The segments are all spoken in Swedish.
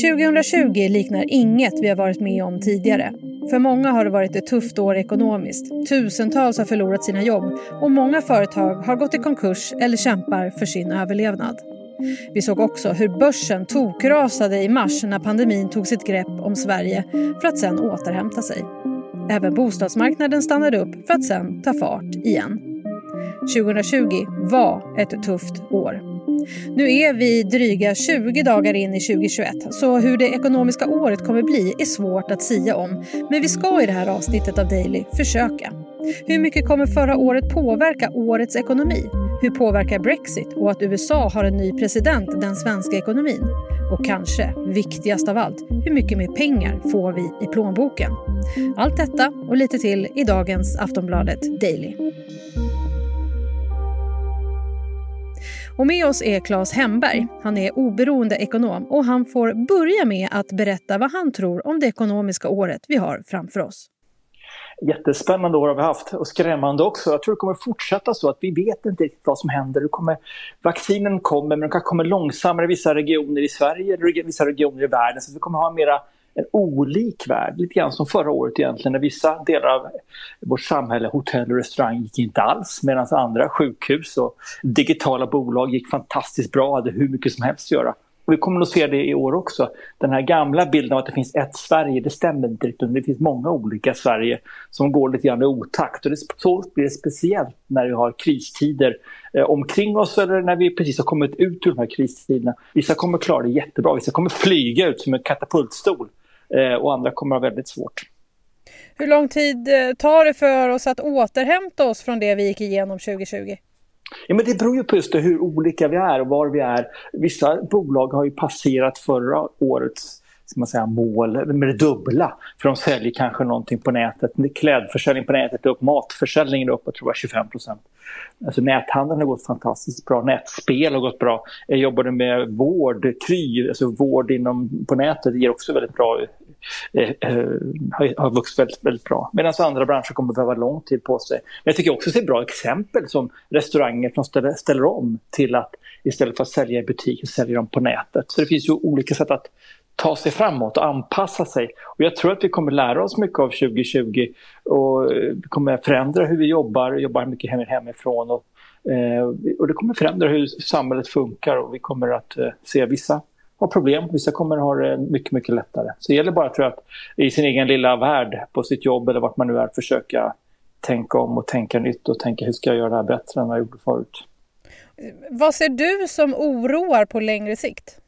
2020 liknar inget vi har varit med om tidigare. För många har det varit ett tufft år ekonomiskt. Tusentals har förlorat sina jobb och många företag har gått i konkurs eller kämpar för sin överlevnad. Vi såg också hur börsen tokrasade i mars när pandemin tog sitt grepp om Sverige för att sen återhämta sig. Även bostadsmarknaden stannade upp för att sen ta fart igen. 2020 var ett tufft år. Nu är vi dryga 20 dagar in i 2021 så hur det ekonomiska året kommer bli är svårt att sia om. Men vi ska i det här avsnittet av Daily försöka. Hur mycket kommer förra året påverka årets ekonomi? Hur påverkar Brexit och att USA har en ny president den svenska ekonomin? Och kanske viktigast av allt, hur mycket mer pengar får vi i plånboken? Allt detta och lite till i dagens Aftonbladet Daily. Och med oss är Claes Hemberg. Han är oberoende ekonom och han får börja med att berätta vad han tror om det ekonomiska året vi har framför oss. Jättespännande år har vi haft och skrämmande också. Jag tror det kommer fortsätta så att vi vet inte riktigt vad som händer. Det kommer, vaccinen kommer men de kanske kommer långsammare i vissa regioner i Sverige, vissa regioner i världen. Så vi kommer ha mera en olik värld, lite grann som förra året egentligen när vissa delar av vårt samhälle, hotell och restaurang gick inte alls medan andra sjukhus och digitala bolag gick fantastiskt bra, hade hur mycket som helst att göra. Och vi kommer att se det i år också. Den här gamla bilden av att det finns ett Sverige, det stämmer inte riktigt. Det finns många olika Sverige som går lite grann i otakt. Och det, så blir det speciellt när vi har kristider eh, omkring oss eller när vi precis har kommit ut ur de här kristiderna. Vissa kommer klara det jättebra, vissa kommer flyga ut som en katapultstol. Eh, och andra kommer att ha väldigt svårt. Hur lång tid eh, tar det för oss att återhämta oss från det vi gick igenom 2020? Ja, men det beror ju på just det, hur olika vi är och var vi är. Vissa bolag har ju passerat förra årets ska man säga, mål med det dubbla. För de säljer kanske någonting på nätet. Klädförsäljning på nätet är upp, matförsäljningen är upp, jag tror jag 25 procent. Alltså näthandeln har gått fantastiskt bra, nätspel har gått bra. Jag jobbade med vård, Kry, alltså vård inom, på nätet ger också väldigt bra eh, eh, har vuxit väldigt, väldigt bra. Medan andra branscher kommer behöva lång tid på sig. Men jag tycker också att det är bra exempel som restauranger som ställer, ställer om till att istället för att sälja i butik säljer de på nätet. Så det finns ju olika sätt att ta sig framåt och anpassa sig. Och jag tror att vi kommer lära oss mycket av 2020 och eh, vi kommer förändra hur vi jobbar, jobbar mycket hemifrån och, eh, och det kommer förändra hur samhället funkar och vi kommer att eh, se vissa har problem, vissa kommer ha det mycket, mycket lättare. Så det gäller bara tror jag, att i sin egen lilla värld, på sitt jobb eller vart man nu är, försöka tänka om och tänka nytt och tänka hur ska jag göra det här bättre än vad jag gjorde förut. Vad ser du som oroar på längre sikt?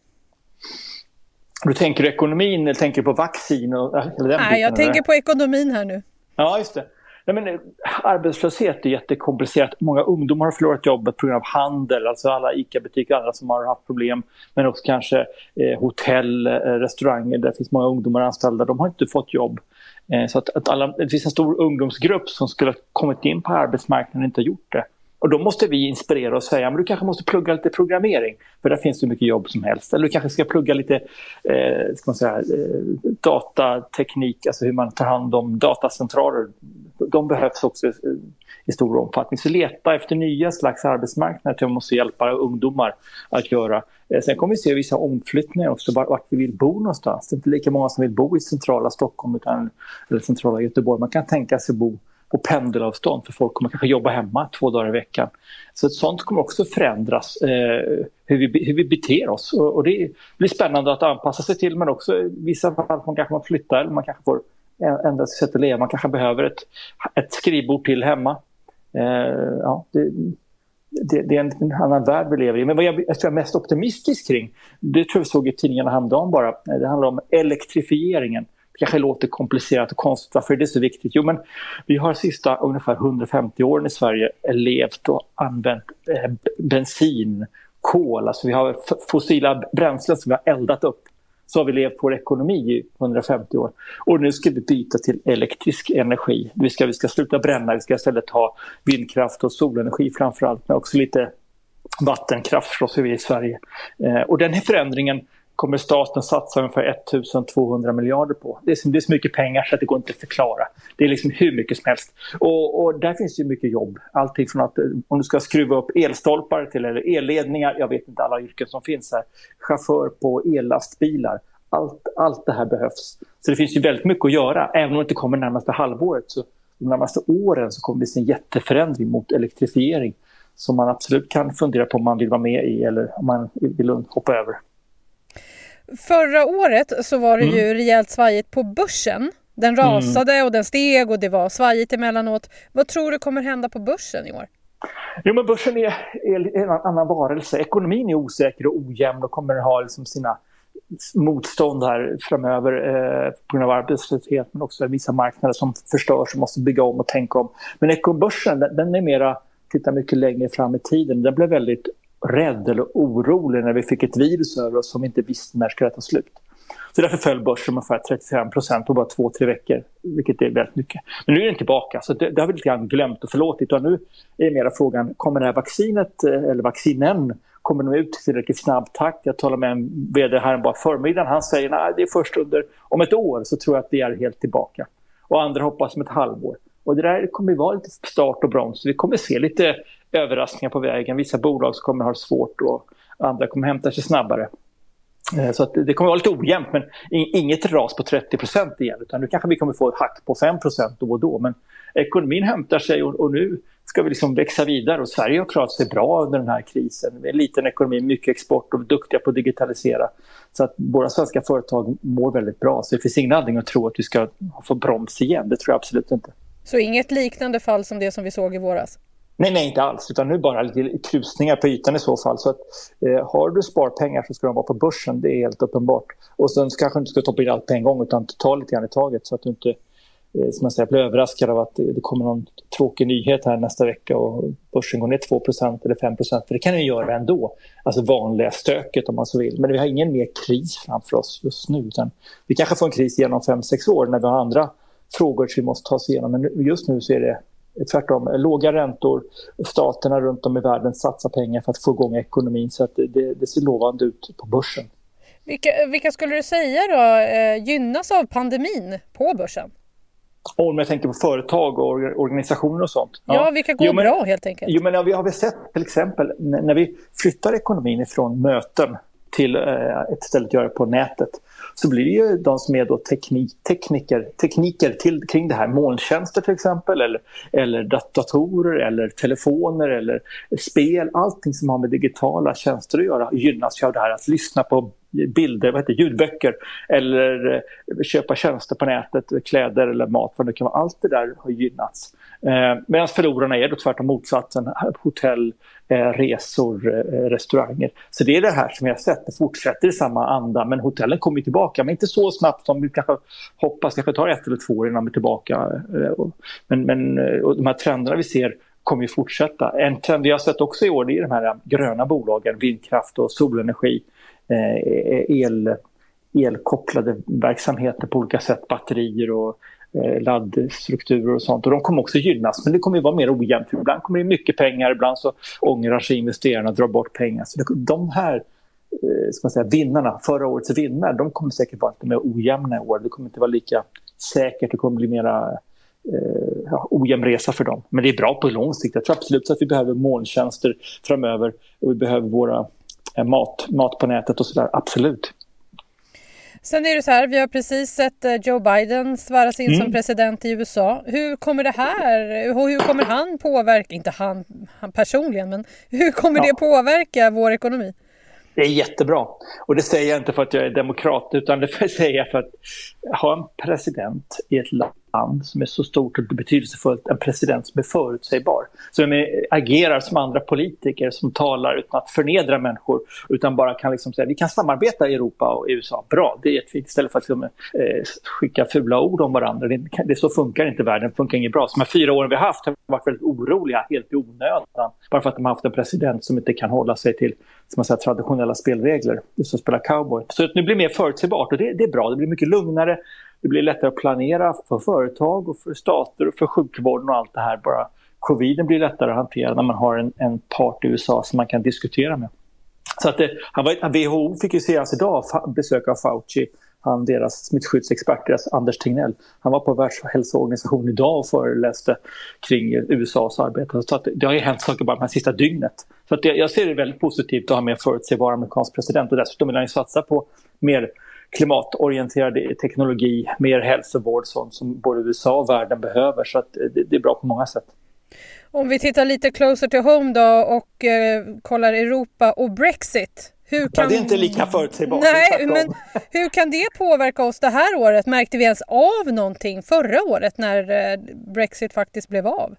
Du tänker ekonomin eller tänker på vaccin? Och, eller den Nej, biten, jag tänker eller? på ekonomin här nu. Ja, just det. Nej, men, eh, arbetslöshet är jättekomplicerat. Många ungdomar har förlorat jobbet på grund av handel, alltså alla ICA-butiker andra som har haft problem. Men också kanske eh, hotell, eh, restauranger där det finns många ungdomar anställda. De har inte fått jobb. Eh, så att, att alla, det finns en stor ungdomsgrupp som skulle ha kommit in på arbetsmarknaden och inte gjort det. Och då måste vi inspirera och säga, men du kanske måste plugga lite programmering, för där finns det mycket jobb som helst. Eller du kanske ska plugga lite eh, ska man säga, eh, datateknik, alltså hur man tar hand om datacentraler. De behövs också eh, i stor omfattning. Så leta efter nya slags arbetsmarknader som måste hjälpa ungdomar att göra. Eh, sen kommer vi se vissa omflyttningar också, vart vi vill bo någonstans. Det är inte lika många som vill bo i centrala Stockholm utan, eller centrala Göteborg. Man kan tänka sig bo på pendelavstånd för folk kommer kanske jobba hemma två dagar i veckan. Så ett sånt kommer också förändras, eh, hur, vi, hur vi beter oss. Och, och, det blir spännande att anpassa sig till men också i vissa fall man kanske man flyttar eller man kanske får ändra sitt sätt att leva. Man kanske behöver ett, ett skrivbord till hemma. Eh, ja, det, det, det, är en annan värld vi lever i. Men vad jag, jag är mest optimistisk kring, det tror jag vi såg i tidningarna häromdagen bara, eh, det handlar om elektrifieringen kanske låter komplicerat och konstigt. Varför är det så viktigt? Jo, men vi har sista ungefär 150 åren i Sverige levt och använt eh, bensin, kol, alltså vi har fossila bränslen som vi har eldat upp. Så har vi levt vår ekonomi i 150 år. Och nu ska vi byta till elektrisk energi. Vi ska, vi ska sluta bränna, vi ska istället ha vindkraft och solenergi framförallt, men också lite vattenkraft förstås vi i Sverige. Eh, och den här förändringen kommer staten satsa ungefär 1200 miljarder på. Det är, så, det är så mycket pengar så att det går inte att förklara. Det är liksom hur mycket som helst. Och, och där finns ju mycket jobb. Allting från att eh, om du ska skruva upp elstolpar till eller elledningar, jag vet inte alla yrken som finns här, chaufför på ellastbilar. Allt, allt det här behövs. Så det finns ju väldigt mycket att göra, även om det inte kommer närmaste halvåret. Så de närmaste åren så kommer vi se en jätteförändring mot elektrifiering som man absolut kan fundera på om man vill vara med i eller om man vill hoppa över. Förra året så var det mm. ju rejält svajigt på börsen. Den mm. rasade mm. och den steg och det var svajigt emellanåt. Vad tror du kommer hända på börsen i år? Jo, men börsen är, är en annan varelse. Ekonomin är osäker och ojämn och kommer ha liksom sina motstånd här framöver eh, på grund av arbetslöshet men också vissa marknader som förstörs och måste bygga om och tänka om. Men ekobörsen den, den är mera, tittar mycket längre fram i tiden. Den blev väldigt rädd eller orolig när vi fick ett virus över oss som vi inte visste när skulle ta slut. Så därför föll börsen ungefär 35 procent på bara två, tre veckor, vilket är väldigt mycket. Men nu är den tillbaka, så det, det har vi lite grann glömt och förlåtit. Och nu är mera frågan, kommer det här vaccinet, eh, eller vaccinen, kommer de ut i tillräckligt snabb takt? Jag talade med en vd här bara förmiddagen. Han säger att det är först under, om ett år så tror jag att det är helt tillbaka. Och andra hoppas om ett halvår. Och det där kommer att vara lite start och broms. Vi kommer se lite överraskningar på vägen. Vissa bolag kommer ha svårt och andra kommer hämta sig snabbare. Eh, så så det kommer att vara lite ojämnt, men inget ras på 30 igen. Utan nu kanske vi kommer få ett hack på 5 då och då. Men ekonomin hämtar sig och, och, nu ska vi liksom växa vidare. Och Sverige har klarat sig bra under den här krisen. Vi är en liten ekonomi, mycket export och duktiga på att digitalisera. Så att våra svenska företag mår väldigt bra. Så det finns ingen anledning att tro att vi ska få broms igen. Det tror jag absolut inte. Så inget liknande fall som det som vi såg i våras? Nej, nej, inte alls. Utan nu bara lite krusningar på ytan i så fall. Så att, eh, har du sparpengar så ska de vara på börsen, det är helt uppenbart. Och sen kanske du inte ska toppa in allt på en gång utan ta lite grann i taget så att du inte eh, som man säger, blir överraskad av att det kommer någon tråkig nyhet här nästa vecka och börsen går ner 2% eller 5 för det kan den göra ändå. Alltså vanliga stöket om man så vill. Men vi har ingen mer kris framför oss just nu. Utan vi kanske får en kris genom 5-6 år när vi har andra frågor som vi måste ta oss igenom. Men just nu så är det tvärtom, låga räntor. Staterna runt om i världen satsar pengar för att få igång ekonomin så att det, det ser lovande ut på börsen. Vilka, vilka skulle du säga då eh, gynnas av pandemin på börsen? Om jag tänker på företag och organisationer och sånt. Ja, ja vilka går jo, men, bra helt enkelt? Jo, men ja, vi har väl sett till exempel när vi flyttar ekonomin ifrån möten till eh, ett ställe att göra på nätet så blir det ju de som är då teknik, tekniker, tekniker till, kring det här, molntjänster till exempel eller, eller datorer eller telefoner eller spel, allting som har med digitala tjänster att göra gynnas ju av det här att lyssna på bilder, vad heter ljudböcker eller eh, köpa tjänster på nätet, kläder eller mat, vad det kan vara. Allt det där har gynnats. Eh, Medan förlorarna är då tvärtom motsatsen, hotell, eh, resor, eh, restauranger. Så det är det här som vi har sett, det fortsätter i samma anda, men hotellen kommer tillbaka, men inte så snabbt som vi kanske hoppas, kanske tar ett eller två år innan de är tillbaka. Eh, men, men eh, de här trenderna vi ser kommer ju fortsätta. En trend vi har sett också i år det är de här gröna bolagen, vindkraft och solenergi, Eh, el, elkopplade verksamheter på olika sätt, batterier och eh, laddstrukturer och sånt. Och de kommer också gynnas, men det kommer ju vara mer ojämnt. Ibland kommer det mycket pengar, ibland så ångrar sig investerarna och drar bort pengar. Så de här eh, ska man säga, vinnarna, förra årets vinnare, de kommer säkert vara lite mer ojämna i år. Det kommer inte vara lika säkert, det kommer bli mera eh, ja, ojämn resa för dem. Men det är bra på lång sikt. Jag tror absolut att vi behöver molntjänster framöver och vi behöver våra mat, mat på nätet och sådär, absolut. Sen är det så här, vi har precis sett eh, Joe Biden sväras in mm. som president i USA. Hur kommer det här, hur kommer han påverka, inte han, han personligen, men hur kommer ja. det påverka vår ekonomi? Det är jättebra. Och det säger jag inte för att jag är demokrat utan det säger jag för att ha en president i ett land land som är så stort och betydelsefullt, en president som är förutsägbar. Som agerar som andra politiker som talar utan att förnedra människor utan bara kan liksom säga vi kan samarbeta i Europa och USA, bra, det är jättefint istället för att liksom, eh, skicka fula ord om varandra. Det, det, så funkar inte världen, det funkar inget bra. Så de här fyra åren vi har haft har varit väldigt oroliga, helt i onödan, bara för att de har haft en president som inte kan hålla sig till som man säger, traditionella spelregler, som spelar cowboy. Så att nu blir det mer förutsägbart och det, det är bra, det blir mycket lugnare, det blir lättare att planera för företag och för stater och för sjukvården och allt det här. Bara coviden blir lättare att hantera när man har en, en part i USA som man kan diskutera med. Så att det, han var, WHO fick ju senast idag besök av Fauci, han deras smittskyddsexpert, deras Anders Tegnell. Han var på Världshälsoorganisationen idag och föreläste kring USAs arbete. Så att det, har ju hänt saker bara det sista dygnet. Så att jag ser det väldigt positivt att ha med en förutsägbar amerikansk president och dessutom vill han ju satsa på mer klimatorienterad teknologi, mer hälsovård, sånt som både USA och världen behöver. Så att det, det är bra på många sätt. Om vi tittar lite closer to home då och eh, kollar Europa och Brexit. Hur kan... Ja, det är inte lika förutsägbart. Nej, men hur kan det påverka oss det här året? Märkte vi ens av någonting förra året när eh, Brexit faktiskt blev av?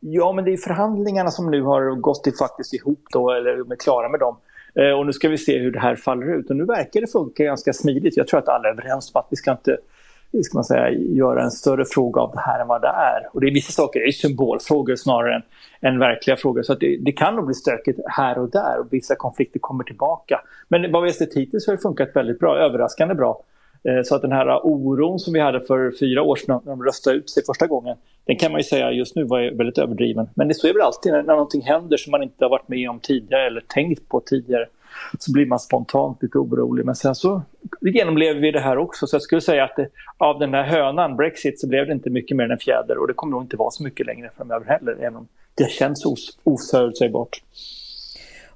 Ja, men det är förhandlingarna som nu har gått faktiskt ihop då, eller är klara med dem. Eh, och nu ska vi se hur det här faller ut. Och nu verkar det funka ganska smidigt. Jag tror att alla är överens om att vi ska inte ska man säga, göra en större fråga av det här än vad det är. Och det är vissa saker det är symbolfrågor snarare än, än verkliga frågor. Så det, det, kan nog bli stökigt här och där och vissa konflikter kommer tillbaka. Men vad vi har sett hittills har det funkat väldigt bra, överraskande bra. Eh, så att den här oron som vi hade för fyra år sedan när de röstade ut sig första gången, den kan man ju säga just nu var väldigt överdriven. Men det så är väl alltid när, när någonting händer som man inte har varit med om tidigare eller tänkt på tidigare så blir man spontant lite orolig. Men sen så genomlever vi det här också. Så jag skulle säga att det, av den här hönan, Brexit, så blev det inte mycket mer än en fjäder. Och det kommer nog inte vara så mycket längre framöver heller, även om det känns os oförutsägbart.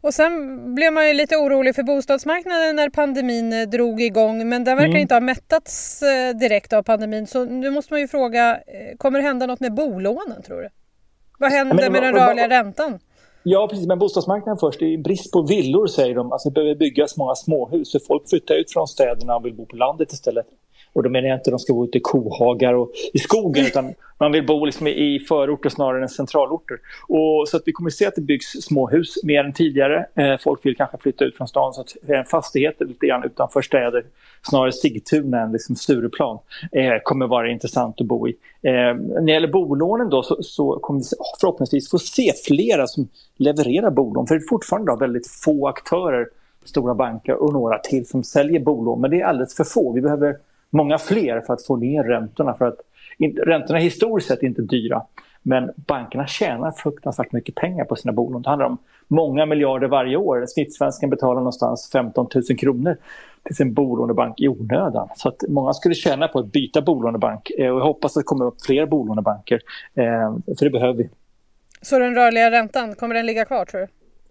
Och sen blev man ju lite orolig för bostadsmarknaden när pandemin eh, drog igång. Men den verkar mm. inte ha mättats eh, direkt av pandemin. Så nu måste man ju fråga, eh, kommer det hända något med bolånen tror du? Vad händer men, med den rörliga räntan? Ja, precis. Men bostadsmarknaden först. Det är brist på villor, säger de. Alltså, det behöver byggas många småhus. För folk flyttar ut från städerna och vill bo på landet istället. Och då menar jag inte att de ska bo ute i kohagar och i skogen utan man vill bo liksom i förorter snarare än centralorter. Och så att vi kommer att se att det byggs småhus mer än tidigare. Eh, folk vill kanske flytta ut från stan så att eh, fastigheter lite grann utanför städer, snarare Sigtuna än liksom Stureplan, eh, kommer vara intressant att bo i. Eh, när det gäller bolånen då så, så kommer vi förhoppningsvis få se flera som levererar bolån. För det är fortfarande väldigt få aktörer, stora banker och några till som säljer bolån. Men det är alldeles för få. Vi behöver många fler för att få ner räntorna. För att, räntorna historiskt sett inte dyra. Men bankerna tjänar fruktansvärt mycket pengar på sina bolån. Det handlar om många miljarder varje år. Snittsvensken betalar någonstans 15 000 kronor till sin bolånebank i onödan. Så att många skulle tjäna på att byta bolånebank. Eh, och jag hoppas att det kommer upp fler bolånebanker. Eh, för det behöver vi. Så den rörliga räntan, kommer den ligga kvar tror du?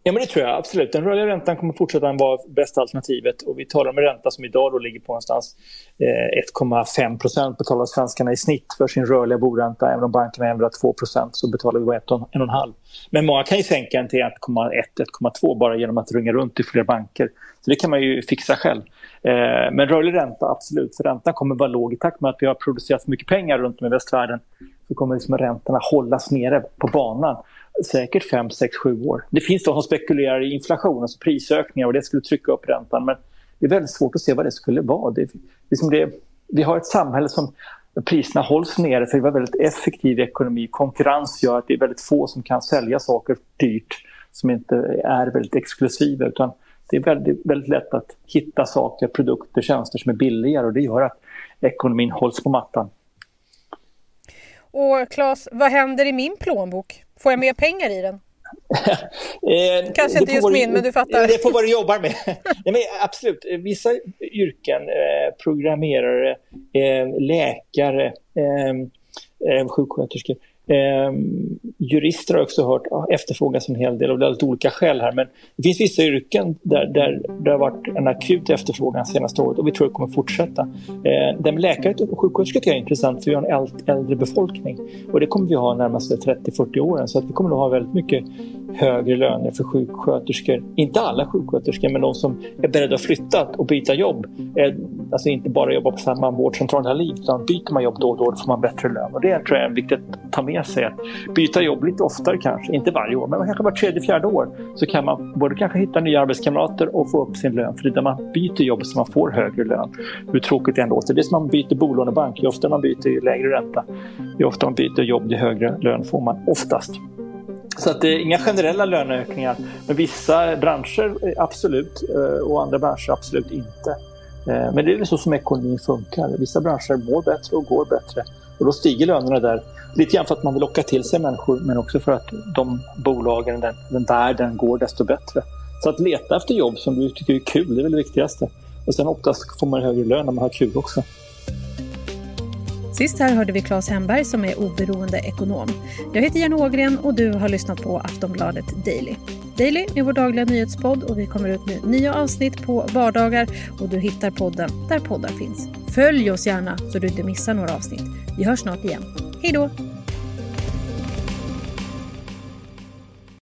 Ja, men det tror jag absolut. Den rörliga räntan kommer fortsätta vara bästa alternativet. Och vi talar om en ränta som idag då ligger på någonstans eh, 1,5 procent betalar svenskarna i snitt för sin rörliga boränta. Även om bankerna ändrar 2 procent så betalar vi bara 1,5. Men många kan ju sänka den till 1,1-1,2 bara genom att ringa runt till fler banker. Så det kan man ju fixa själv. Eh, men rörlig ränta, absolut. För räntan kommer vara låg i takt med att vi har producerat så mycket pengar runt om i västvärlden. Så kommer liksom räntorna hållas nere på banan säkert 5, 6, 7 år. Det finns de som spekulerar i inflation, alltså prisökningar och det skulle trycka upp räntan. Men det är väldigt svårt att se vad det skulle vara. Det, liksom det, vi har ett samhälle som priserna hålls nere för vi har väldigt effektiv ekonomi. Konkurrens gör att det är väldigt få som kan sälja saker dyrt som inte är väldigt exklusiva. Utan det är väldigt, väldigt lätt att hitta saker, produkter, tjänster som är billigare och det gör att ekonomin hålls på mattan. Och Claes, vad händer i min plånbok? Får jag mer pengar i den? eh, Kanske inte just min, men du fattar. Det får vad du jobbar med. Nej, men absolut, vissa yrken, eh, programmerare, eh, läkare, eh, eh, sjuksköterskor, Eh, jurister har också hört ja, efterfrågas en hel del av lite olika skäl här. Men det finns vissa yrken där, där det har varit en akut efterfrågan senaste året och vi tror att det kommer fortsätta. Eh, det med läkare och sjuksköterskor tycker jag är intressant för vi har en äldre befolkning och det kommer vi ha närmaste 30-40 åren så att vi kommer att ha väldigt mycket högre löner för sjuksköterskor. Inte alla sjuksköterskor men de som är beredda att flytta och byta jobb. Eh, alltså inte bara jobba på samma vårdcentral hela livet utan byter man jobb då och då, får man bättre lön. Och det tror jag är viktigt att ta med med sig att byta jobb lite oftare kanske, inte varje år, men kanske var tredje, fjärde år så kan man både kanske hitta nya arbetskamrater och få upp sin lön. För det är när man byter jobb som man får högre lön. Hur tråkigt det än låter. Det är som man byter bolånebank. Ju oftare man byter ju lägre ränta. Ju oftare man byter jobb ju högre lön får man oftast. Så att det är inga generella löneökningar. Men vissa branscher eh, absolut eh, och andra branscher absolut inte. Eh, men det är väl så som ekonomin funkar. Vissa branscher mår bättre och går bättre. Och då stiger lönerna där. Lite grann för att man vill locka till sig människor men också för att de bolagen, den, den världen går desto bättre. Så att leta efter jobb som du tycker är kul, det är väl det viktigaste. Och sen oftast får man högre lön när man har kul också. Sist här hörde vi Claes Hemberg som är oberoende ekonom. Jag heter Jenny Ågren och du har lyssnat på Aftonbladet Daily. Daily är vår dagliga nyhetspodd och vi kommer ut med nya avsnitt på vardagar och du hittar podden där poddar finns. Följ oss gärna så du inte missar några avsnitt. Vi hörs snart igen. Hej då!